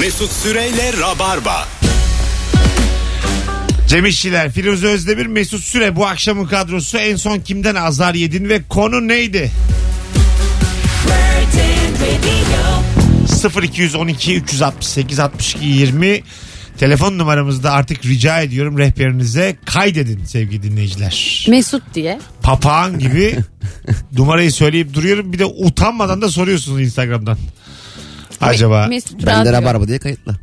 Mesut Süreyle Rabarba. Cem İşçiler, Firuze Özdemir, Mesut Süre bu akşamın kadrosu en son kimden azar yedin ve konu neydi? 0212 368 62 20 telefon numaramızda artık rica ediyorum rehberinize kaydedin sevgili dinleyiciler. Mesut diye. Papağan gibi numarayı söyleyip duruyorum bir de utanmadan da soruyorsunuz Instagram'dan. Acaba Mesut Ben de. Rabarba diye kayıtlı.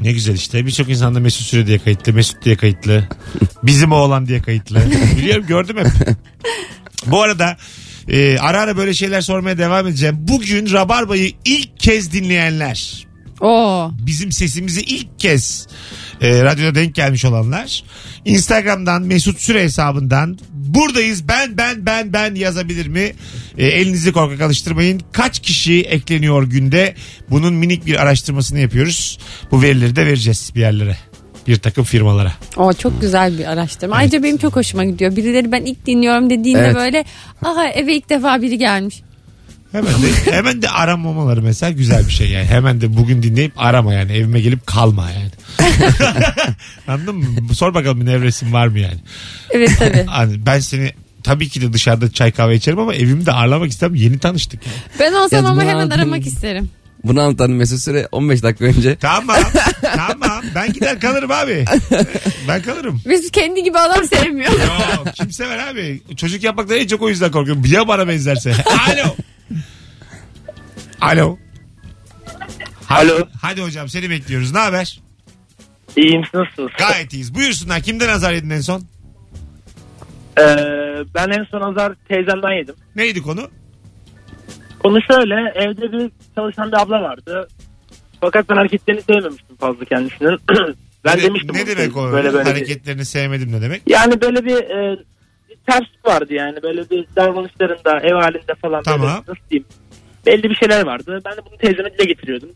ne güzel işte birçok insan da Mesut Süre diye kayıtlı, Mesut diye kayıtlı, bizim oğlan diye kayıtlı. Biliyorum gördüm hep. Bu arada e, ara ara böyle şeyler sormaya devam edeceğim. Bugün Rabarba'yı ilk kez dinleyenler, Oo. bizim sesimizi ilk kez e, radyoda denk gelmiş olanlar Instagram'dan Mesut Süre hesabından buradayız ben ben ben ben yazabilir mi? E, elinizi korkak alıştırmayın. Kaç kişi ekleniyor günde? Bunun minik bir araştırmasını yapıyoruz. Bu verileri de vereceğiz bir yerlere. Bir takım firmalara. O çok güzel bir araştırma. Ayrıca benim çok hoşuma gidiyor. Birileri ben ilk dinliyorum dediğinde Evet. böyle aha eve ilk defa biri gelmiş. Hemen de, hemen de aramamaları mesela güzel bir şey yani. Hemen de bugün dinleyip arama yani. Evime gelip kalma yani. Anladın mı? Sor bakalım bir nevresim var mı yani. Evet tabii. Hani ben seni tabii ki de dışarıda çay kahve içerim ama evimde ağırlamak istemem. Yeni tanıştık yani. Ben olsam ama bunu hemen anladım. aramak isterim. Bunu anlatan Mesut Süre 15 dakika önce. Tamam. tamam. Ben gider kalırım abi. Ben kalırım. Mesut kendi gibi adam sevmiyor. Yok kim sever abi. Çocuk yapmaktan en çok o yüzden korkuyorum. Ya bana benzerse. Alo. Alo. Alo. Hadi, hadi hocam seni bekliyoruz. Ne haber? İyiyim siz nasılsınız? Gayet iyiyiz. Buyursunlar. Kimden azar yedin en son? Ee, ben en son azar teyzemden yedim. Neydi konu? Konu şöyle evde bir çalışan bir abla vardı. Fakat ben hareketlerini sevmemiştim fazla kendisinin. ben ne, demiştim. Ne demek o? Böyle böyle bir- Hareketlerini sevmedim ne demek? yani böyle bir e, bir ters vardı yani. Böyle bir davranışlarında ev halinde falan. Tamam. Böyle, nasıl diyeyim. Belli bir şeyler vardı. Ben de bunu teyzeme dile getiriyordum.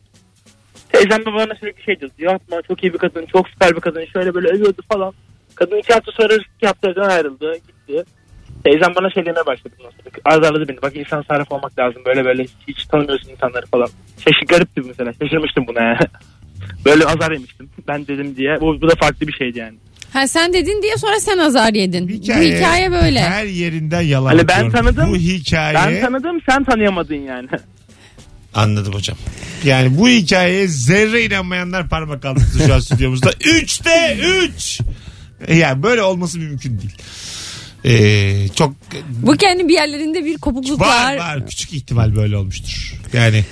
Teyzem de bana sürekli şey diyordu. Yapma çok iyi bir kadın, çok süper bir kadın. Şöyle böyle övüyordu falan. Kadın iki hafta sonra iki hafta evden ayrıldı. Gitti. Teyzem bana şey demeye başladı. Azarladı beni. Bak insan sarraf olmak lazım. Böyle böyle hiç, hiç tanımıyorsun insanları falan. Şaşır garipti mesela. Şaşırmıştım buna ya. Böyle azar yemiştim. Ben dedim diye. Bu, bu da farklı bir şeydi yani. Ha sen dedin diye sonra sen azar yedin. Hikaye, Bu hikaye böyle. Her yerinden yalan Hani ben tanıdım, Bu hikaye. Ben tanıdım sen tanıyamadın yani. Anladım hocam. Yani bu hikayeye zerre inanmayanlar parmak kaldırdı şu an stüdyomuzda. Üçte üç. Yani böyle olması mümkün değil. Ee, çok Bu kendi bir yerlerinde bir kopukluk var. var var küçük ihtimal böyle olmuştur. Yani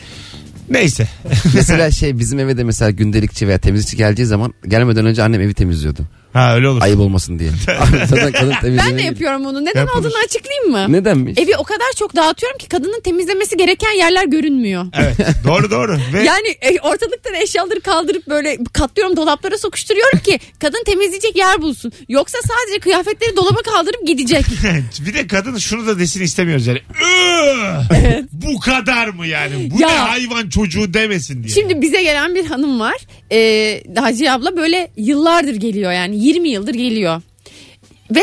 neyse. Mesela şey bizim eve de mesela gündelikçi veya temizlikçi geleceği zaman gelmeden önce annem evi temizliyordu. Ha öyle olur. Ayıp olmasın diye. Zaten kadın Ben de yapıyorum bunu. Neden Yapılır. olduğunu açıklayayım mı? Nedenmiş? Evi o kadar çok dağıtıyorum ki kadının temizlemesi gereken yerler görünmüyor. Evet doğru doğru. Ve Yani e, ortalıktan eşyaları kaldırıp böyle katlıyorum dolaplara sokuşturuyorum ki kadın temizleyecek yer bulsun. Yoksa sadece kıyafetleri dolaba kaldırıp gidecek. bir de kadın şunu da desin istemiyoruz yani. "Iı, Bu kadar mı yani? Bu Ya. ne hayvan çocuğu demesin diye. Şimdi bize gelen bir hanım var. Ee, Hacı abla böyle yıllardır geliyor yani 20 yıldır geliyor. Ve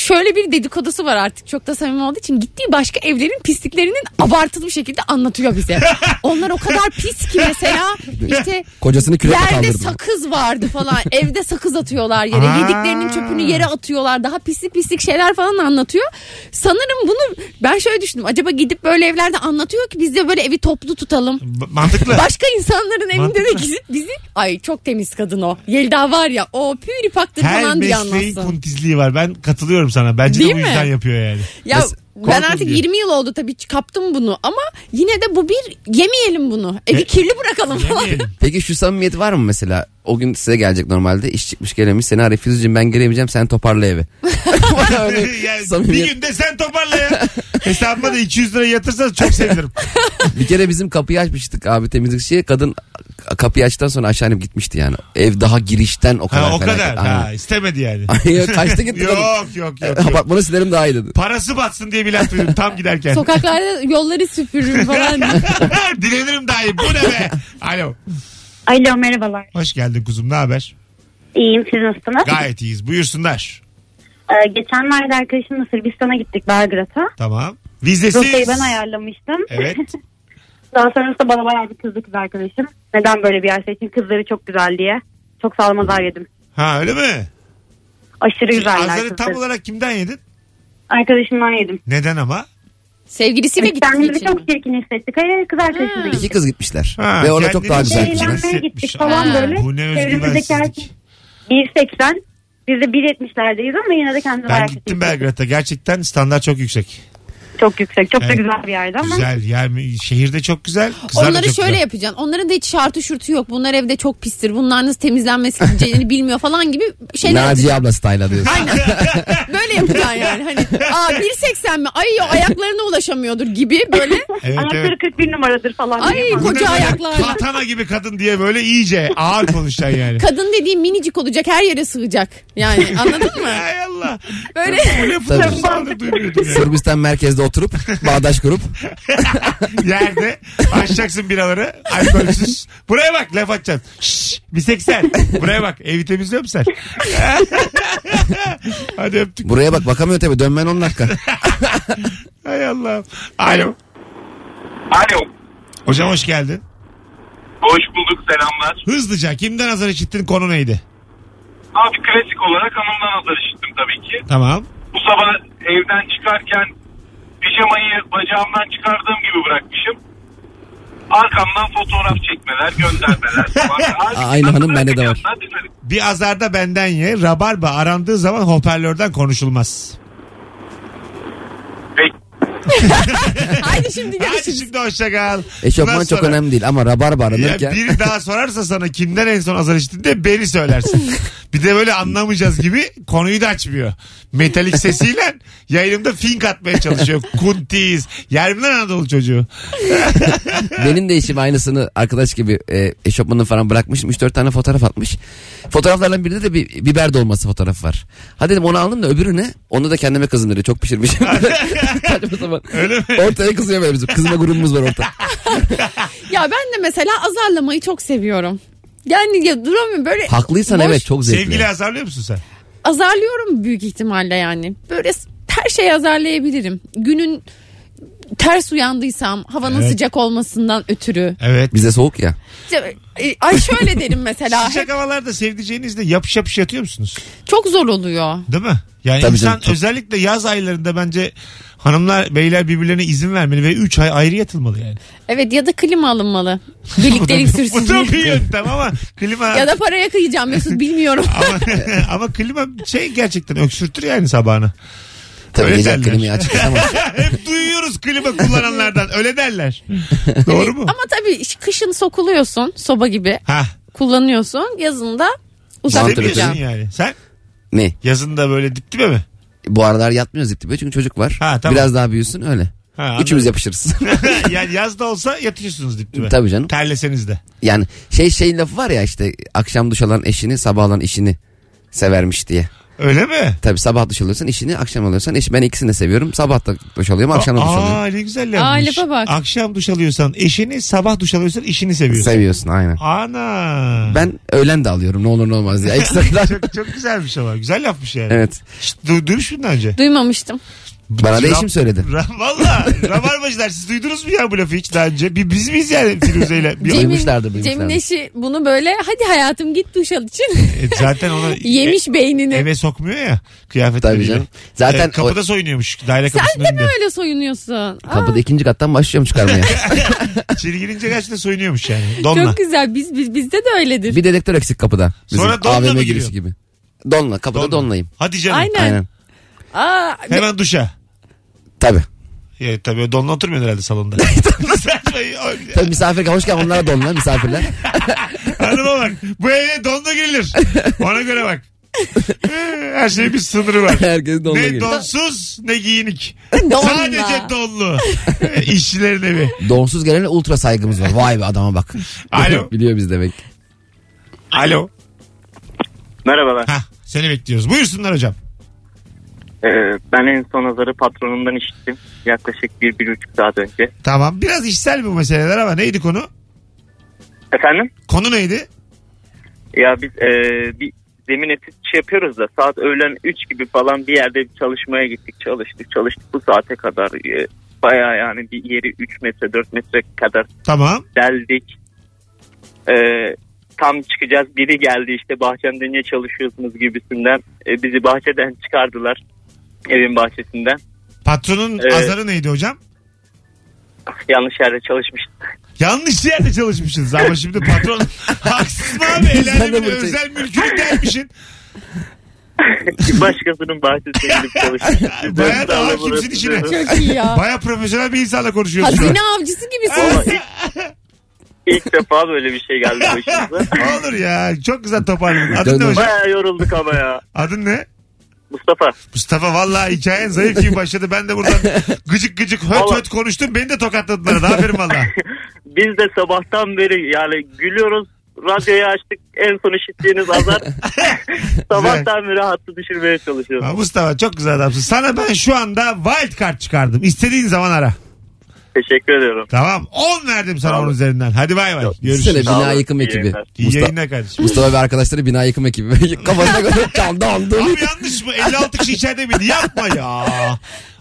şöyle bir dedikodusu var artık çok da samimi olduğu için gittiği başka evlerin pisliklerinin abartılı bir şekilde anlatıyor bize. Onlar o kadar pis ki mesela işte Kocasını kürekle Yerde kaldırdı. sakız vardı falan. Evde sakız atıyorlar yere. Aa. Yediklerinin çöpünü yere atıyorlar. Daha pislik pislik şeyler falan anlatıyor. Sanırım bunu ben şöyle düşündüm. Acaba gidip böyle evlerde anlatıyor ki biz de böyle evi toplu tutalım. B- mantıklı. Başka insanların evinde de gidip bizi ay çok temiz kadın o. Yelda var ya o püripaktır Her falan diye mesleğin anlatsın. kuntizliği var. Ben katılıyorum sana. Bence Değil de bu mi? yüzden yapıyor yani. Ya Mes- ben artık diye. 20 yıl oldu tabii kaptım bunu ama yine de bu bir yemeyelim bunu. Evi kirli bırakalım falan. Yemeyelim. Peki şu samimiyet var mı mesela? O gün size gelecek normalde iş çıkmış gelemiş seni arayıp Füzeciğim ben gelemeyeceğim sen toparla evi. Bana öyle yani samimiyet- bir günde sen toparla ya. Hesabıma da 200 lira yatırsanız çok sevinirim. Bir kere bizim kapıyı açmıştık abi temizlikçiye. Kadın kapıyı açtıktan sonra aşağı inip gitmişti yani. Ev daha girişten o kadar Ha, o kadar. Aynen. Ha, istemedi yani. Ay, Kaçtı gitti yok yok yok. yok. Apartmanı silerim daha iyi dedi. Parası batsın diye bir laf duydum tam giderken. Sokaklarda yolları süpürürüm falan. Dilenirim dahi. Bu ne be? Alo. Alo merhabalar. Hoş geldin kuzum. Ne haber? İyiyim siz nasılsınız? Gayet iyiyiz. Buyursunlar. Ee, geçenlerde arkadaşımla Sırbistan'a gittik Belgrad'a. Tamam. Vizesi. Rotayı ben ayarlamıştım. Evet. Daha sonrasında bana bayağı bir kızdı kız arkadaşım. Neden böyle bir yer seçtin? Kızları çok güzel diye. Çok sağlam azar yedim. Ha öyle mi? Aşırı güzeller Azarı tam kızları. olarak kimden yedin? Arkadaşımdan yedim. Neden ama? Sevgilisiyle gittiği Kendimizi için çok mi? çirkin hissettik. Hayır kız arkadaşımla İki gittik. kız gitmişler. Ha, Ve orada çok daha güzel kızlar. Eğlenmeye gittik falan Ha, böyle. Bu ne Çevremizdeki herkes özgüvensizlik. 1.80. Biz de 1.70'lerdeyiz ama yine de kendimizi Ben gittim. Belgrad'a. Gerçekten standart çok yüksek. Çok yüksek. Çok Evet. da güzel bir yerdi ama. Güzel. Yer, şehirde çok güzel. Kızlar da Onları çok şöyle güzel. yapacaksın. Onların da hiç şartı şurtu yok. Bunlar evde çok pistir. Bunlar nasıl temizlenmesi bilmiyor falan gibi şeyler Naciye abla style diyorsun. Böyle yapacaksın yani. Hani aa 1.80 mi? Ay o ayaklarına ulaşamıyordur gibi böyle. Evet, evet. Ayakları 41 numaradır falan. Ay, diye. koca Bu ne böyle ayaklarla. Katana gibi kadın diye böyle iyice ağır konuşacaksın yani. Kadın dediğim minicik olacak her yere sığacak. Yani anladın mı? Ay Allah. Böyle Bu lafı Tabii. zamandır duymuyordum ya. Sırbistan merkezde oturup bağdaş kurup Yerde açacaksın biraları alkolsüz. Buraya bak laf atacaksın. Şşş bir seksen. Buraya bak evi temizliyor musun sen? Hadi öptük. buraya bak bakamıyor tabii dönmen 10 dakika. Hay Allah. Alo. Alo. Hocam hoş geldin. Hoş bulduk selamlar. Hızlıca kimden azar işittin konu neydi? Abi klasik olarak hanımdan azar işittim tabii ki. Tamam. Bu sabah evden çıkarken pijamayı bacağımdan çıkardığım gibi bırakmışım. Arkamdan fotoğraf çekmeler, göndermeler falan. Aynı hanım bende de var. Bir azarda benden ye. Rabarba arandığı zaman hoparlörden konuşulmaz. Peki. haydi şimdi Hadi görüşürüz. şimdi hoşça kal. Eşofman Bundan çok sonra- önemli değil ama rabarba Ya aranırken. biri daha sorarsa sana kimden en son azar işittin de beni söylersin. bir de böyle anlamayacağız gibi konuyu da açmıyor. Metalik sesiyle yayınımda fink atmaya çalışıyor. Kuntiz. Yer mi lan Anadolu çocuğu? Benim de eşim aynısını arkadaş gibi e, eşofmanını falan bırakmışım. 3-4 tane fotoğraf atmış. Fotoğraflardan birinde de bir biber dolması fotoğrafı var. Hadi dedim onu aldım da öbürü ne? Onu da kendime kızım dedi. Çok pişirmişim. Saçma sapan. Öyle mi? Ortaya kızıyor böyle bizim. Kızma grubumuz var orta. Ya ben de mesela azarlamayı çok seviyorum. Yani ya duramıyorum böyle. Haklıysan boş- evet çok zevkli. Sevgili azarlıyor musun sen? Azarlıyorum büyük ihtimalle yani. Böyle s- her şeyi azarlayabilirim. Günün ters uyandıysam havanın Evet. sıcak olmasından ötürü. Evet. Bize soğuk ya. İşte, e, Ay şöyle derim mesela. Sıcak havalarda sevdiceğinizle yapış yapış yatıyor musunuz? Çok zor oluyor. Değil mi? Yani Tabii insan canım, çok. özellikle yaz aylarında bence hanımlar beyler birbirlerine izin vermeli ve 3 ay ayrı yatılmalı yani. Evet ya da klima alınmalı. Bu Birliktelik bu sürsün da bir yöntem ama klima Ya da paraya kıyacağım Mesut bilmiyorum. ama, ama klima şey gerçekten öksürtür yani sabahını. Tabii Öyle gece derler. klimayı açık. Hep duyuyoruz klima kullananlardan öyle derler. Doğru mu? Ama tabii kışın sokuluyorsun soba gibi Ha. kullanıyorsun. Yazında uzak duracağım. yani. Sen Ne? yazında böyle dip dibe mi? Bu aralar yatmıyoruz dip dibe çünkü çocuk var. Ha, tamam. Biraz daha büyüsün öyle. Ha, anladım. Üçümüz yapışırız. yani yazda olsa yatıyorsunuz dip dibe. Tabii canım. Terleseniz de. Yani şey şey lafı var ya işte akşam duş alan eşini sabah alan işini severmiş diye. Öyle mi? Tabii sabah duş alıyorsan işini akşam alıyorsan eş ben ikisini de seviyorum. Sabah da duş alıyorum akşam da duş alıyorum. Aa ne güzel Aa, yapmış. lafa bak. Akşam duş alıyorsan eşini sabah duş alıyorsan işini seviyorsun. Seviyorsun aynen. Ana. Ben öğlen de alıyorum ne olur ne olmaz diye. Ekstradan. çok, çok güzelmiş ama. Güzel yapmış yani. evet. Hiç du- duymuş muydun daha önce? Duymamıştım. Bana da eşim söyledi. Valla. Rabarbacılar siz duydunuz mu ya bu lafı hiç daha önce? Bir, biz miyiz yani Firuze'yle? Bir- Cem- Duymuşlardır, duymuşlardır. Cem'in eşi bunu böyle hadi hayatım git duş al için E, zaten onu yemiş beynini. e- eve sokmuyor ya kıyafetleriyle. Tabii canım. Zaten E, kapıda soyunuyormuş. Daire kapısının Sen de mi önünde. öyle soyunuyorsun? Aa, Kapıda ikinci kattan başlıyorum çıkarmaya. İçeri girince gerçekten soyunuyormuş yani. Donla. çok güzel. Biz, biz bizde de öyledir. bir dedektör eksik kapıda. Bizim Sonra donla AVM mı girişi giriyor? gibi. Donla kapıda Donla. donlayayım. Hadi canım. Aynen. Aynen. Aa, Hemen duşa. Tabii. Ya, tabii donla oturmuyor herhalde salonda. Tabii misafir hoş geldin onlara donla misafirler. Hanıma bak. Bu eve donla girilir. Ona göre bak. Her şeyin bir sınırı var. Herkes donla ne geliyor. donsuz ne giyinik. Donla. Sadece donlu. İşçilerin evi. Donsuz gelene ultra saygımız var. Vay be adama bak. Alo. Biliyor biz demek. Alo. Merhabalar. Hah, seni bekliyoruz. Buyursunlar hocam. Ee, ben en son azarı patronumdan işittim. Yaklaşık bir, bir buçuk saat önce. Tamam. Biraz işsel bu meseleler ama neydi konu? Efendim? Konu neydi? Ya biz e, bir zemin etüt işi yapıyoruz da saat öğlen 3 gibi falan bir yerde bir çalışmaya gittik. Çalıştık çalıştık bu saate kadar. E, Baya yani bir yeri 3 metre 4 metre kadar Tamam. deldik. Ee, tam çıkacağız biri geldi işte bahçemde niye çalışıyorsunuz gibisinden. Ee, bizi bahçeden çıkardılar. Evin bahçesinden. Patronun Evet. azarı neydi hocam? Yanlış yerde çalışmıştım. Yanlış yerde çalışmışsınız ama şimdi patron haksız mı abi? El alemin özel mülkünü gelmişsin. Başkasının bahçesine gidip. Bayağı da hakimsin işine. Çok iyi ya. Baya profesyonel bir insanla konuşuyorsun. Hazine avcısı gibisin. İlk, defa böyle bir şey geldi başımıza. Olur ya. Çok güzel toparladın. Adın ne hocam? Baya yorulduk ama ya. Adın ne? Mustafa. Mustafa vallahi hikayen zayıf gibi başladı. Ben de buradan gıcık gıcık höt Vallahi- höt konuştum. Beni de tokatladılar. Hadi Aferin valla. Biz de sabahtan beri yani gülüyoruz. Radyoyu açtık. En son işittiğiniz azar. sabahtan beri hattı düşürmeye çalışıyoruz. Ha, Mustafa çok güzel adamsın. Sana ben şu anda wild card çıkardım. İstediğin zaman ara. Teşekkür ediyorum. Tamam. 10 verdim sana Tamam. onun üzerinden. Hadi bay bay. Görüşürüz. Sağ bina olun, yıkım iyi ekibi. yayınlar. İyi Mustafa, yayınlar kardeşim. Mustafa ve arkadaşları bina yıkım ekibi. Kafasına göre çaldı aldı. Abi yanlış mı? 56 kişi içeride miydi? Yapma ya.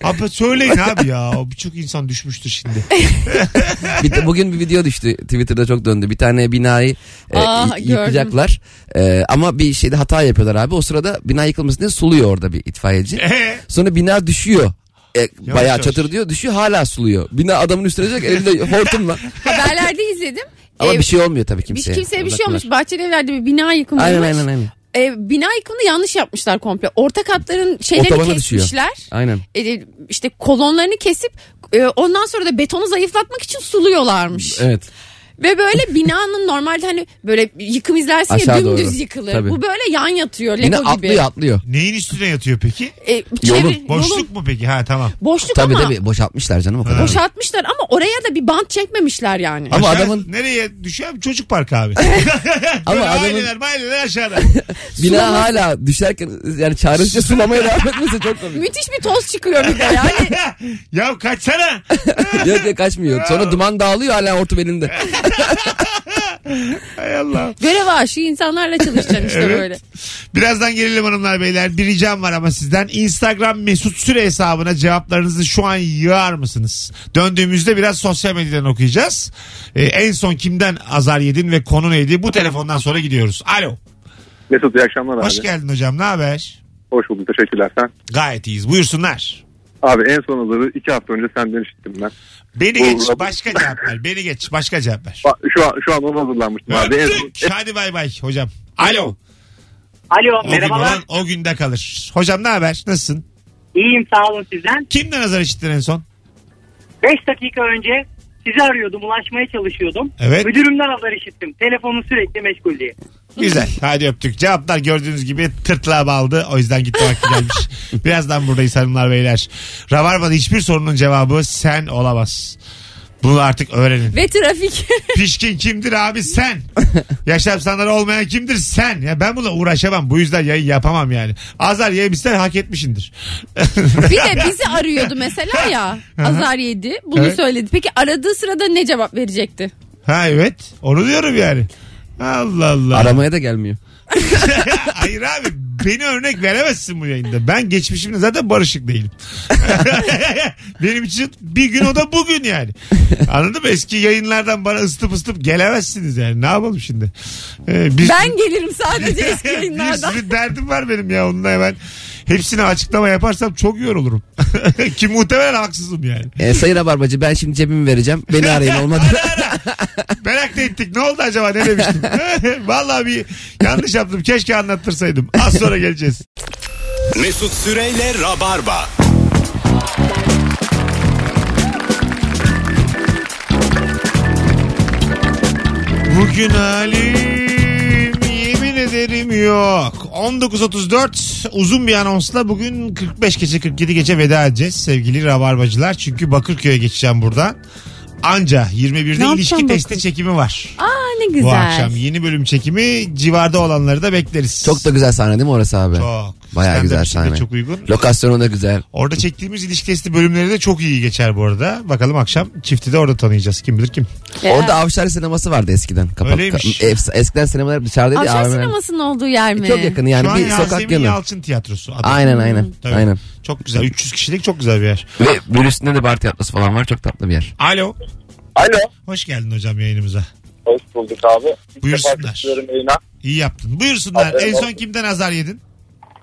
Abi söyleyin abi ya. Birçok insan düşmüştür şimdi. Bir- bugün bir video düştü Twitter'da çok döndü. Bir tane binayı e, Aa, y- yıkacaklar. E, ama bir şeyde hata yapıyorlar abi. O sırada bina yıkılmasın diye suluyor orada bir itfaiyeci. Ee, Sonra bina düşüyor. E, bayağı yavaş. çatır diyor düşüyor hala suluyor. Bina adamın üstüne düşecek elinde hortumla. Haberlerde izledim. Ama Ee, bir şey olmuyor tabii bir kimseye. kimseye bir şey olmuş. Bahçeli evlerde bir bina yıkılmış. Aynen aynen aynen. Ee, bina yıkımını yanlış yapmışlar komple. Orta katların şeylerini Otobana düşüyor. kesmişler. Aynen. Ee, işte kolonlarını kesip e, ondan sonra da betonu zayıflatmak için suluyorlarmış. Evet. Ve böyle binanın normalde hani böyle yıkım izlersin ya Aşağı dümdüz doğru. yıkılır. Tabii. Bu böyle yan yatıyor Lego Yine gibi. atlıyor atlıyor. neyin üstüne yatıyor peki? E, çevre- Boşluk yolun- mu peki? Ha tamam. boşluk Tabii ama tabii boşaltmışlar canım o kadar. boşaltmışlar ama oraya da bir bant çekmemişler yani. Ama Aşağı- adamın- Nereye düşüyor? abi? Çocuk parkı abi. Ama adamın- aileler aileler aşağıda. Bina hala düşerken yani çaresizce sulamaya devam etmesi çok komik. Müthiş bir toz çıkıyor bir de yani. ya kaçsana. yok yok kaçmıyor. Sonra duman dağılıyor hala hortum elinde. Hay Allah. Görev aşığı insanlarla çalışacaksın işte Evet. böyle. Birazdan gelelim hanımlar beyler. Bir ricam var ama sizden. Instagram mesut süre hesabına cevaplarınızı şu an yığar mısınız? Döndüğümüzde biraz sosyal medyadan okuyacağız. Ee, en son kimden azar yedin ve konu neydi? Bu telefondan sonra gidiyoruz. Alo. Mesut iyi akşamlar abi. Hoş geldin hocam. Ne haber? Hoş bulduk teşekkürler sen. Gayet iyiyiz. Buyursunlar. Abi en son hazırı iki hafta önce senden işittim ben. Beni Bu- geç. Başka cevap ver. Beni geç. Başka cevap ver. Bak, Şu an, şu an ona hazırlanmıştım abi. En son, Öptük. Hadi bay bay hocam. Alo. Alo O gün olan o günde kalır. Hocam ne haber? Nasılsın? İyiyim sağ olun sizden. Kimden azar işittin en son? 5 dakika önce sizi arıyordum ulaşmaya çalışıyordum. Evet. Müdürümden haber işittim. Telefonu sürekli meşgul diye. Güzel. Hadi öptük. Cevaplar gördüğünüz gibi tırtlığa bağladı. O yüzden gitti vakti gelmiş. Birazdan buradayız hanımlar beyler. Rabarba'da hiçbir sorunun cevabı sen olamaz. Bunu artık öğrenin. Ve trafik. Pişkin kimdir abi sen. Yaşam standartı olmayan kimdir sen. Ya ben bununla uğraşamam. Bu yüzden yayın yapamam yani. Azar yemişsen hak etmişindir. bir de bizi arıyordu mesela ya. Azar yedi. Bunu Evet. söyledi. Peki aradığı sırada ne cevap verecekti? ha evet. Onu diyorum yani. Allah Allah. Aramaya da gelmiyor. Hayır abi beni örnek veremezsin bu yayında. Ben geçmişimde zaten barışık değilim. Benim için bir gün o da bugün yani. Anladın mı? Eski yayınlardan bana ısıtıp ısıtıp gelemezsiniz yani. Ne yapalım şimdi? Ee, bir Ben gelirim sadece eski bir yayınlardan. sürü derdim var benim ya. Onunla hemen hepsine açıklama yaparsam çok yorulurum. Ki muhtemelen haksızım yani. E, sayın Rabarbacı ben şimdi cebimi vereceğim. Beni arayın olmadı. Merak da ettik. Ne oldu acaba? Ne demiştim? Vallahi bir yanlış yaptım. Keşke anlattırsaydım. Az sonra geleceğiz. Mesut Süreyle Rabarba. Bugün halim yemin ederim yok. 19.34 uzun bir anonsla bugün 45 gece 47 gece veda edeceğiz sevgili rabarbacılar. Çünkü Bakırköy'e geçeceğim buradan. Anca 21'de Ne ilişki yapacaksın testi çekimi var. Aa ne güzel. Bu akşam yeni bölüm çekimi civarda olanları da bekleriz. Çok da güzel sahne değil mi orası abi? Çok Bayağı Stand-up güzel sahne. Çok uygun. Lokasyonu da güzel. Orada çektiğimiz ilişki testi bölümleri de çok iyi geçer bu arada. Bakalım akşam çifti de orada tanıyacağız. Kim bilir kim. Ya. Orada Avşar sineması vardı eskiden. Kapak, Öyleymiş. es- eskiden sinemalar dışarıdaydı. Avşar AVM. sinemasının olduğu yer mi? Çok yakın yani Şu an bir sokak Yasemin yanı. Yalçın tiyatrosu. adı. Aynen aynen. Tabii. Aynen. Çok güzel. 300 kişilik çok güzel bir yer. Ve bunun üstünde de bar tiyatrosu falan var. Çok tatlı bir yer. Alo. Alo. Hoş geldin hocam yayınımıza. Hoş bulduk abi. İlk Buyursunlar. İyi yaptın. Buyursunlar. Aferin En son olsun. kimden azar yedin?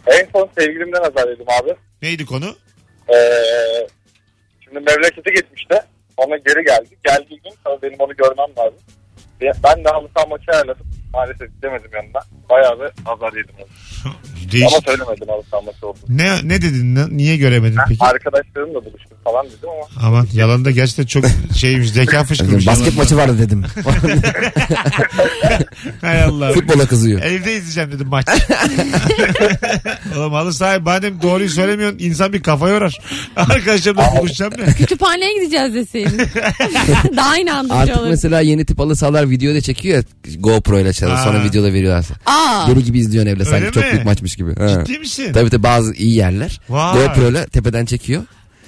En son sevgilimden azar yedim abi. Neydi konu? Ee, şimdi memlekete gitmişti. Ona geri geldi. Geldiği gün tabii benim onu görmem lazım. Ben de halı saha maçı ayarladım. Maalesef gidemedim yanına. Bayağı bir azar yedim. onu. Ama Değişik. söylemedim maçı olduğunu. Ne, ne dedin? Ne- Niye göremedin peki? Arkadaşlarımla buluştum falan dedim ama. Aman yalan da gerçekten çok şeymiş. Zeka fışkırmış. Basket maçı vardı dedim. Hay Allah. Futbola kızıyor. Evde izleyeceğim dedim maç. Oğlum halı sahi madem doğruyu söylemiyorsun insan bir kafa yorar. Arkadaşlarımla buluşacağım ne? Kütüphaneye gideceğiz deseydin. Daha inandırıcı Artık olur. mesela... mesela yeni tip halı sahalar video da çekiyor ya GoPro ile Ha. Sonra videoda veriyorlar. Aa, Deli gibi izliyorsun evde sanki Öyle çok mi? büyük maçmış gibi. Ha. Ciddi misin? Tabii tabii bazı iyi yerler. Vay. GoPro ile tepeden çekiyor.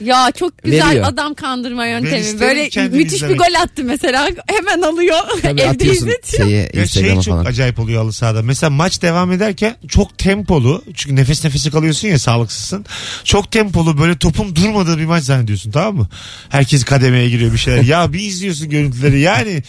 Ya çok güzel Veriyor. adam kandırma yöntemi. Böyle müthiş izlemek. bir gol attı mesela. Hemen alıyor. Tabii Evde atıyorsun izletiyor. şeye Ya şey Instagram'a çok falan. acayip oluyor halı sahada. Mesela maç devam ederken çok tempolu. Çünkü nefes nefese kalıyorsun ya sağlıksızsın. Çok tempolu böyle topun durmadığı bir maç zannediyorsun tamam mı? Herkes kademeye giriyor bir şeyler. Ya bir izliyorsun görüntüleri yani.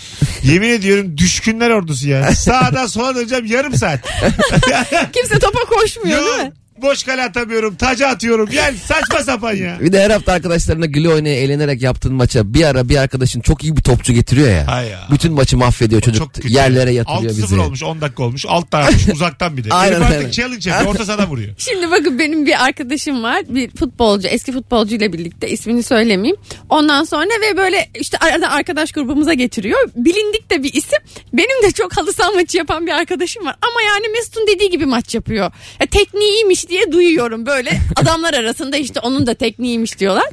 Yemin ediyorum düşkünler ordusu yani. Sağdan sola döneceğim yarım saat. Kimse topa koşmuyor değil mi? Boş kale atamıyorum. Taca atıyorum. Yani saçma sapan ya. Bir de her hafta arkadaşlarına gülü oynaya eğlenerek yaptığın maça bir ara bir arkadaşın çok iyi bir topçu getiriyor ya. Hay ya. Bütün maçı mahvediyor çocuk Çok kötü. yerlere yatırıyor 6-0 bizi. olmuş 10 dakika olmuş. Alttan atmış uzaktan bir de. Aynen, Herif artık aynen. challenge yapıyor. Orta sahada vuruyor. Şimdi bakın benim bir arkadaşım var. Bir futbolcu, eski futbolcu ile birlikte ismini söylemeyeyim. Ondan sonra ve böyle işte arada arkadaş grubumuza getiriyor. Bilindik de bir isim. Benim de çok halı saha maçı yapan bir arkadaşım var. Ama yani Mesut'un dediği gibi maç yapıyor. Ya, tekniği iyiymiş diye duyuyorum böyle. Adamlar arasında işte onun da tekniği iyiymiş diyorlar.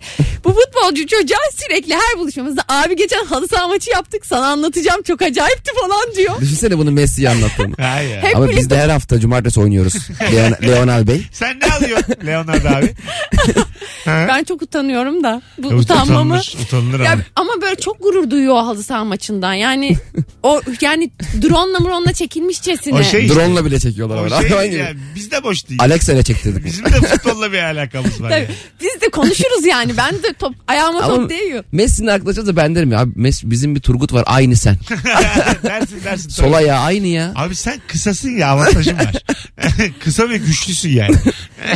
Bu futbolcu çocuğa sürekli her buluşmamızda abi geçen halı saha maçı yaptık sana anlatacağım çok acayipti falan diyor. Düşünsene bunu Messi'ye anlattığını. Ya. Hep Ama biz de her hafta cumartesi oynuyoruz. Leon, Leonel Bey. Sen ne alıyorsun Leonardo abi? Ha? Ben çok utanıyorum da. Bu Utanılır, utanmamı. utanılır Ya, ama. ama böyle çok gurur duyuyor o halı saha maçından. Yani o yani drone'la mronla çekilmişçesine. O şey işte. Drone'la bile çekiyorlar. O şey yani, biz de boş değil. Alexa'yla çektirdik. Bizim de futbolla bir alakamız var. Tabii. yani. Biz de konuşuruz yani. Ben de top ayağıma Ama top değiyor. Messi'nin arkadaşı da ben derim ya. Abi Messi, bizim bir Turgut var aynı sen. dersin dersin. Sol ayağı aynı ya. Abi sen kısasın ya avantajın var. Kısa ve güçlüsün yani.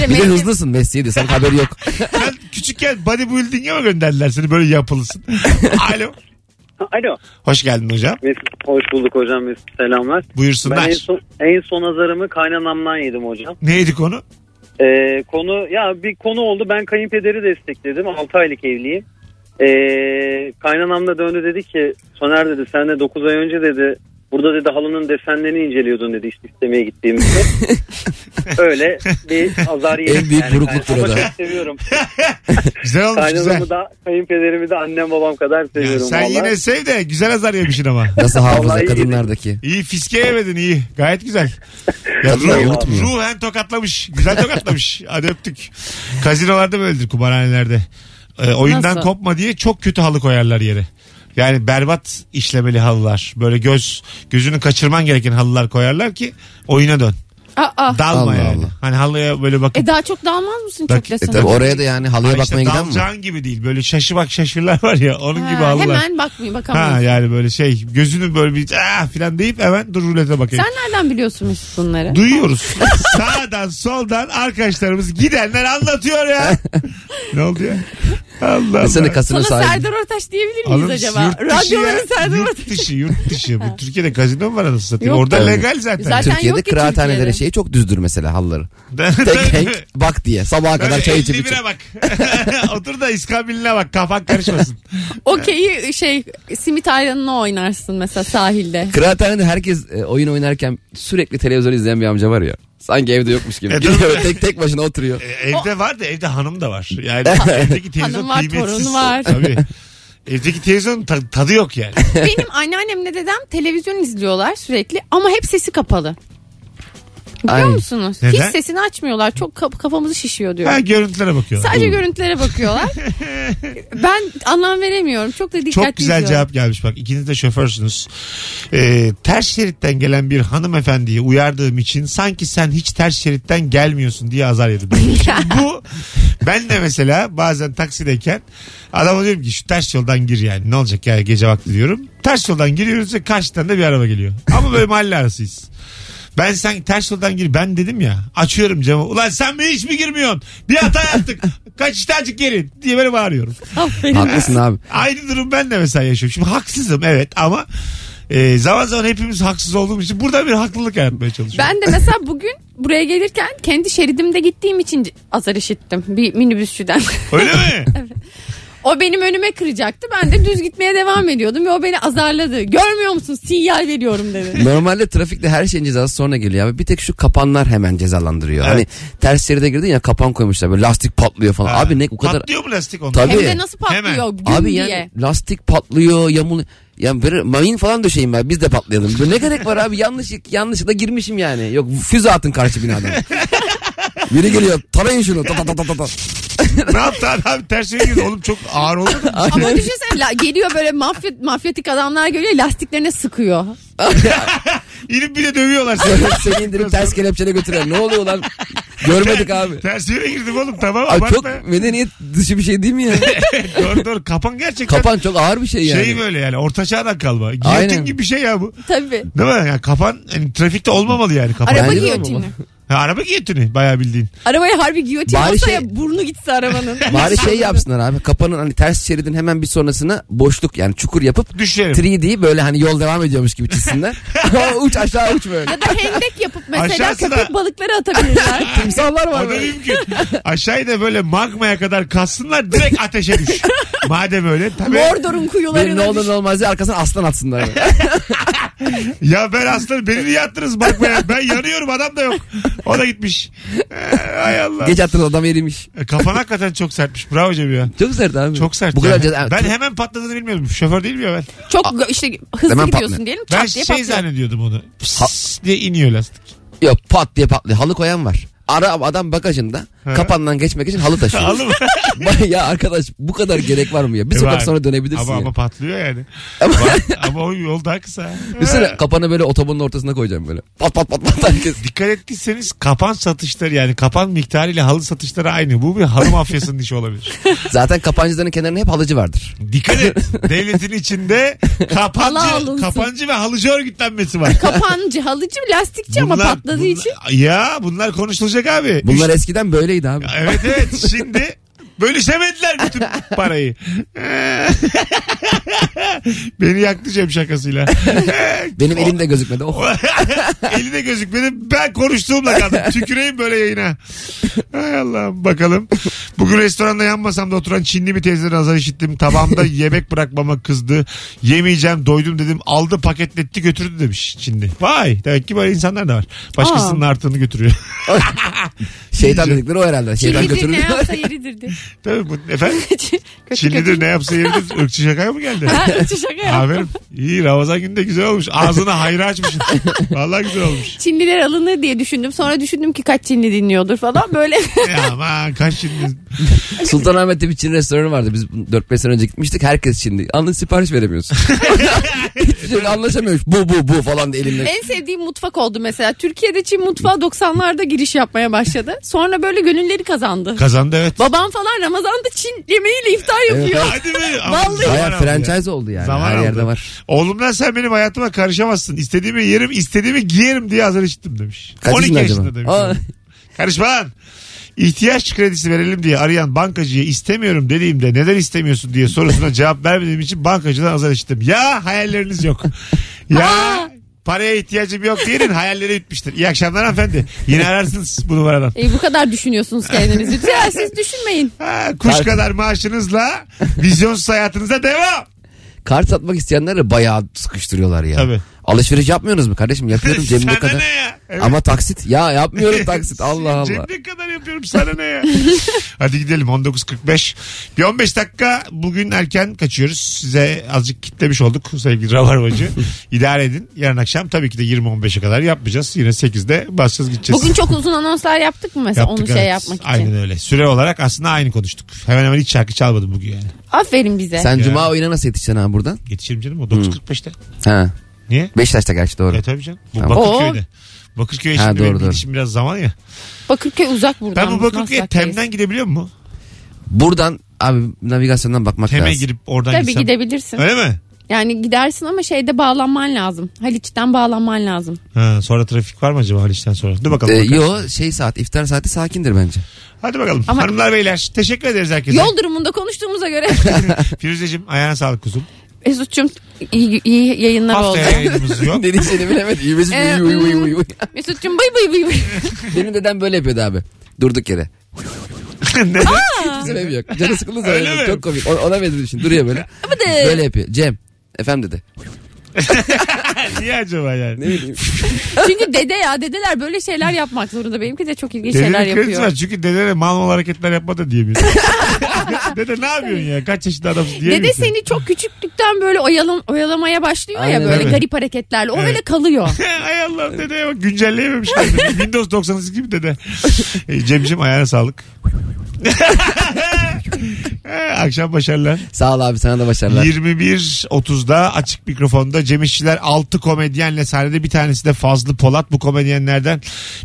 Bir de hızlısın Messi'ye de. Senin haberi yok. Sen küçükken bodybuilding'e mi gönderdiler seni böyle yapılısın? Alo. Alo. Hoş geldin hocam. Hoş bulduk hocam. Selamlar. Ben Buyursunlar. en son, en son azarımı kaynanamdan yedim hocam. Neydi konu? Ee, konu ya bir konu oldu. Ben kayınpederi destekledim. 6 aylık evliyim. Ee, kaynanam da döndü dedi ki Soner dedi sen de 9 ay önce dedi burada dedi halının desenlerini inceliyordun dedi işte istemeye gittiğimizde. Öyle bir azar yedim. En büyük burukluktur Ama o da. çok seviyorum. Güzel olmuş güzel. Kaynanamı da kayınpederimi de annem babam kadar Ya seviyorum. sen vallahi. yine sev de güzel azar yemişsin ama. Nasıl hafıza kadınlardaki. İyi fiske yemedin iyi. Gayet güzel. Ya ruh, ruhen tokatlamış. Güzel tokatlamış. Hadi öptük. Kazinolarda böyledir kumarhanelerde. Ee, oyundan Nasıl? kopma diye çok kötü halı koyarlar yere. Yani berbat işlemeli halılar. Böyle göz gözünü kaçırman gereken halılar koyarlar ki oyuna dön. Aa, Dalma Allah yani. Allah. Hani halıya böyle bakıp e daha çok dalmaz mısın Bak- çok e? Tabii oraya da yani halıya Ha işte bakmaya giden mi? dalacağın gibi değil. Böyle şaşı bak şaşırlar var ya onun Ha, gibi halılar. hemen bakamayız. Ha yani böyle şey gözünü böyle bir ah filan deyip hemen dur rulete bakayım. Sen nereden biliyorsun Mesut bunları? Duyuyoruz. Sağdan soldan arkadaşlarımız gidenler anlatıyor ya. ne oldu ya? Allah Desene Allah. kasino Sana sahibi. Serdar Ortaç diyebilir miyiz Oğlum, acaba? yurt dışı Radyoların ya. Serdar Yurt Ortaç. dışı yurt dışı. Bu Türkiye'de kazino mu var anasını satayım? Yok. Orada Evet. legal zaten. Zaten Türkiye'de yok ki kıraathanelere Türkiye'de. Şey çok düzdür mesela halıları. Tek renk bak diye sabaha kadar çay içip içip. bak. Otur da iskabiline bak. Kafan karışmasın. Okeyi şey simit ayranını oynarsın mesela sahilde. Kıraathanede herkes e, oyun oynarken sürekli televizyon izleyen bir amca var ya. Sanki evde yokmuş gibi. E, Gidiyor tek tek başına oturuyor. E, evde var da evde hanım da var. Yani evdeki televizyon Hanım var, kıymetsiz. torun var. Tabii. Evdeki televizyonun ta- tadı yok yani. Benim anneannemle dedem televizyon izliyorlar sürekli ama hep sesi kapalı. Biliyor Ay. musunuz? Neden? Hiç sesini açmıyorlar. Çok kaf- kafamızı şişiyor diyor. Ha görüntülere bakıyorlar. Sadece görüntülere bakıyorlar. ben anlam veremiyorum. Çok da dikkatli Çok güzel izliyorum. cevap gelmiş bak ikiniz de şoförsünüz. Ee, ters şeritten gelen bir hanımefendiyi uyardığım için sanki sen hiç ters şeritten gelmiyorsun diye azar yedim. Bu ben de mesela bazen taksideyken adama diyorum ki şu ters yoldan gir yani ne olacak yani gece vakti diyorum. Ters yoldan giriyoruz ve karşıdan da bir araba geliyor. Ama böyle mahalle arasıyız. Ben sen ters yoldan gir ben dedim ya açıyorum camı ulan sen mi hiç mi girmiyorsun bir hata yaptık kaç işte azıcık geri diye böyle bağırıyorum. Aferin. Haklısın abi. Aynı durum ben de mesela yaşıyorum. Şimdi haksızım evet ama e, zaman zaman hepimiz haksız olduğumuz için burada bir haklılık yaratmaya çalışıyorum. Ben de mesela bugün buraya gelirken kendi şeridimde gittiğim için azar işittim bir minibüsçüden. Öyle mi? o benim önüme kıracaktı. Ben de düz gitmeye devam ediyordum ve o beni azarladı. Görmüyor musun? Sinyal veriyorum dedi. Normalde trafikte her şeyin cezası sonra geliyor abi. Bir tek şu kapanlar hemen cezalandırıyor. Hani ters şeride girdin ya kapan koymuşlar böyle lastik patlıyor falan. Ha. Abi ne o kadar Patlıyor mu lastik onda? Tabii. Hem de nasıl patlıyor Hemen. Abi diye. yani lastik patlıyor, yamul ya böyle mayın falan döşeyim ben biz de patlayalım. Böyle ne gerek var abi yanlış yanlışlıkla girmişim yani. Yok füze atın karşı binadan. Biri geliyor tarayın şunu. Ta, ta, ta, ta, ta. ne yaptı adam ters yöne girdi oğlum çok ağır oldu? Ama düşünsene la- geliyor böyle mafya, mafyatik adamlar geliyor lastiklerine sıkıyor. İnip bir de dövüyorlar seni. Seni indirip ters kelepçene götüren ne oluyor lan? Görmedik abi. Ters yöne girdim oğlum tamam Abi çok abartma. ya. medeniyet dışı bir şey değil mi ya? doğru doğru kapan gerçekten. Kapan çok ağır bir şey yani. Şey böyle yani orta çağdan kalma. Giyotin Aynen. gibi bir şey ya bu. Tabii. Değil mi? Yani kapan hani, trafikte olmamalı yani kapan. Araba Bence de giyotini. olmamalı. Ha, araba giyotini bayağı bildiğin. Arabaya harbi giyotin Bari olsa şey- ya burnu gitse arabanın. Bari şey yapsınlar abi. Kapanın hani ters şeridin hemen bir sonrasına boşluk yani çukur yapıp Düşerim. 3D böyle hani yol devam ediyormuş gibi çizsinler. uç aşağı uç böyle. ya da hendek yapıp mesela Aşağısına- köpek balıkları atabilirler. Timsahlar var O da böyle. mümkün. Aşağıya da böyle magmaya kadar kassınlar direkt ateşe düş. Madem öyle tabii. Mordor'un Bir kuyularına ne olur ne olmaz diye arkasına aslan atsınlar. Ya ben aslanım beni niye attınız magmaya? Ben yanıyorum adam da yok. O da gitmiş. Ee, Ay Allah. Geç attınız adam erimiş. E, Kafan hakikaten çok sertmiş. Bravo Cem ya. Çok sert abi. Çok sert. Bu kadar ceza- Ben hemen patladığını bilmiyordum. Şoför değil mi ya ben? Çok işte hızlı Hemen gidiyorsun patlıyor. diyelim Ben çat diye şey patlıyor. zannediyordum onu. Pss diye iniyor lastik. Yok pat diye patlıyor. Halı koyan var. Ara adam bagajında He. kapandan geçmek için halı taşıyor. Mı? Vay ya arkadaş bu kadar gerek var mı ya? Bir sokak Var. sonra dönebilirsin Ama, ya. ama patlıyor yani. Ama- ama o yol daha kısa. Düşünsene kapanı böyle otobanın ortasına koyacağım böyle. Pat pat pat pat herkes. Dikkat ettiyseniz kapan satışları yani kapan miktarıyla halı satışları aynı. Bu bir halı mafyasının işi olabilir. Zaten kapancıların kenarında hep halıcı vardır. Dikkat et. Devletin içinde Halı kapancı, kapancı ve halıcı örgütlenmesi var. Kapancı, halıcı, lastikçi ama patladığı bunlar- için. Ya bunlar konuşulacak abi. Bunlar eskiden böyleydi abi. Evet evet şimdi bölüşemediler bütün parayı. Beni yaktı Cem şakasıyla. Benim elimde gözükmedi. Oh. Eline gözükmedi. Ben konuştuğumla kaldım. Tüküreyim böyle yayına. Hay Allah'ım bakalım. Bugün restoranda yan masamda oturan Çinli bir teyzeden azar işittim. Tabağımda yemek bırakmama kızdı. Yemeyeceğim doydum dedim. Aldı paketletti götürdü demiş Çinli. Vay demek ki böyle insanlar da var. Başkasının artını götürüyor. Şeytan dedikleri o herhalde. Şeytan Çinlidir ne yapsa yeridir de. Tabii bu efendim. kötü Çinlidir kötü. ne yapsa yeridir. Irkçı şakaya mı geldi? Ha, kötü şaka yaptım. Aferin. İyi Ramazan günü de güzel olmuş. Ağzını hayra açmışsın. Vallahi güzel olmuş. Çinliler alınır diye düşündüm. Sonra düşündüm ki kaç Çinli dinliyordur falan böyle. Ya aman kaç şimdi. Sultanahmet'te bir Çin restoranı vardı. Biz 4-5 sene önce gitmiştik. Herkes Çinli. Anlı sipariş veremiyorsun. Hiçbir şey anlaşamıyoruz. Bu bu bu falan diye elimle. en sevdiğim mutfak oldu mesela. Türkiye'de Çin mutfağı 90'larda giriş yapmaya başladı. Sonra böyle gönülleri kazandı. Kazandı evet. Babam falan Ramazan'da Çin yemeğiyle iftar yapıyor. Hadi be. Ama Vallahi. zaman Baya aldı ya. franchise oldu yani. Zaman Her aldı. yerde var. Oğlumdan sen benim hayatıma karışamazsın. İstediğimi yerim, istediğimi giyerim diye hazır işittim demiş. Kaç 12 yaşında yaşında acaba? demiş. Aa. Karışma lan. İhtiyaç kredisi verelim diye arayan bankacıya istemiyorum dediğimde neden istemiyorsun diye sorusuna cevap vermediğim için bankacıdan azar işittim. Ya hayalleriniz yok. ya paraya ihtiyacım yok diyenin hayalleri bitmiştir. İyi akşamlar hanımefendi. Yine ararsınız bu numaradan. E, bu kadar düşünüyorsunuz kendinizi. Ya siz düşünmeyin. Ha, kuş Kart- kadar maaşınızla vizyonsuz hayatınıza devam. Kart satmak isteyenleri bayağı sıkıştırıyorlar ya. Tabii. Alışveriş yapmıyorsunuz mu kardeşim? Yapıyorum cebimde Sana kadar. ne ya? Evet. Ama taksit ya yapmıyorum taksit Allah Allah. Cebine kadar yapıyorum sana ne ya? Hadi gidelim 19.45. Bir 15 dakika bugün erken kaçıyoruz. Size azıcık kitlemiş olduk sevgili Rabarbacı. İdare edin. Yarın akşam tabii ki de 20-15'e kadar yapmayacağız. Yine 8'de basacağız gideceğiz. Bugün çok uzun anonslar yaptık mı mesela Yaptık, onu şey evet. yapmak için? Aynen öyle. Süre olarak aslında aynı konuştuk. Hemen hemen hiç şarkı çalmadım bugün yani. Aferin bize. Sen Ya. cuma oyuna nasıl yetişeceksin abi buradan? Yetişirim canım o 9.45'te. Ha. Niye? Beşiktaş'ta gerçi doğru. Evet tabii canım. Bu Tamam. Bakırköy'de. Bakırköy'e Ha, şimdi doğru, benim doğru. gidişim biraz zaman ya. Bakırköy uzak buradan. Ben bu biz Bakırköy'e Maslak'tayız. Tem'den gidebiliyor mu? Buradan abi navigasyondan bakmak Tem'e lazım. girip oradan Tabii gitsem. gidebilirsin. Öyle mi? Yani gidersin ama şeyde bağlanman lazım. Haliç'ten bağlanman lazım. Ha, sonra trafik var mı acaba Haliç'ten sonra? Dur bakalım. Ee, yo şey saat iftar saati sakindir bence. Hadi bakalım. Ama- Hanımlar beyler teşekkür ederiz herkese. Yol durumunda konuştuğumuza göre Firuzeciğim ayağına sağlık kuzum. Mesut'cum iyi, iyi yayınlar oldu. Haftaya yayınımız yok. ne diyeceğini bilemedim. İyi Mesut, Ee, uy, uy, uy, uy. Mesut'cum bay bay bay bay. Benim dedem böyle yapıyordu abi. Durduk yere. Ne? Hiç söylemiyor. Canı sıkıldı Öyle mi? Çok komik. Ona, ona benziyor şimdi. Duruyor böyle. böyle yapıyor. Cem. Efendim dedi. Niye acaba yani? Ne bileyim. Çünkü dede ya dedeler böyle şeyler yapmak zorunda. Benimki de çok ilginç Dedenin şeyler kredisi yapıyor. var çünkü dedene mal mal hareketler yapma da diyemiyor. Dede ne yapıyorsun ya? Kaç yaşında adamsın Dede diyemiyorsun. seni çok küçüklükten böyle oyalam oyalamaya başlıyor Aynen ya böyle öyle. garip hareketlerle. O Evet. öyle kalıyor. Hay Allah dedeye bak güncelleyememiş. Windows 98 gibi dede. E, Cemciğim ayağına sağlık. E, Akşam başarılar. Sağ ol abi sana da başarılar. 21.30'da açık mikrofonda Cem İşçiler 6 komedyenle sahnede bir tanesi de Fazlı Polat. Bu komedyenlerden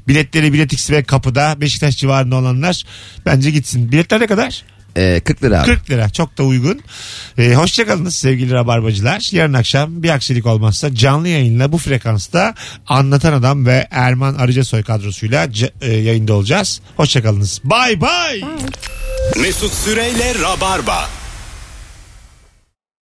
biletleri Biletix ve kapıda Beşiktaş civarında olanlar bence gitsin. Biletler ne kadar? Ee, 40 lira abi. 40 lira çok da uygun. Ee, hoşçakalınız sevgili rabarbacılar. Yarın akşam bir aksilik olmazsa canlı yayınla bu frekansta Anlatan Adam ve Erman Arıcasoy kadrosuyla ca- e, yayında olacağız. Hoşçakalınız. Bay bay. Mesut Süreyle Rabarba.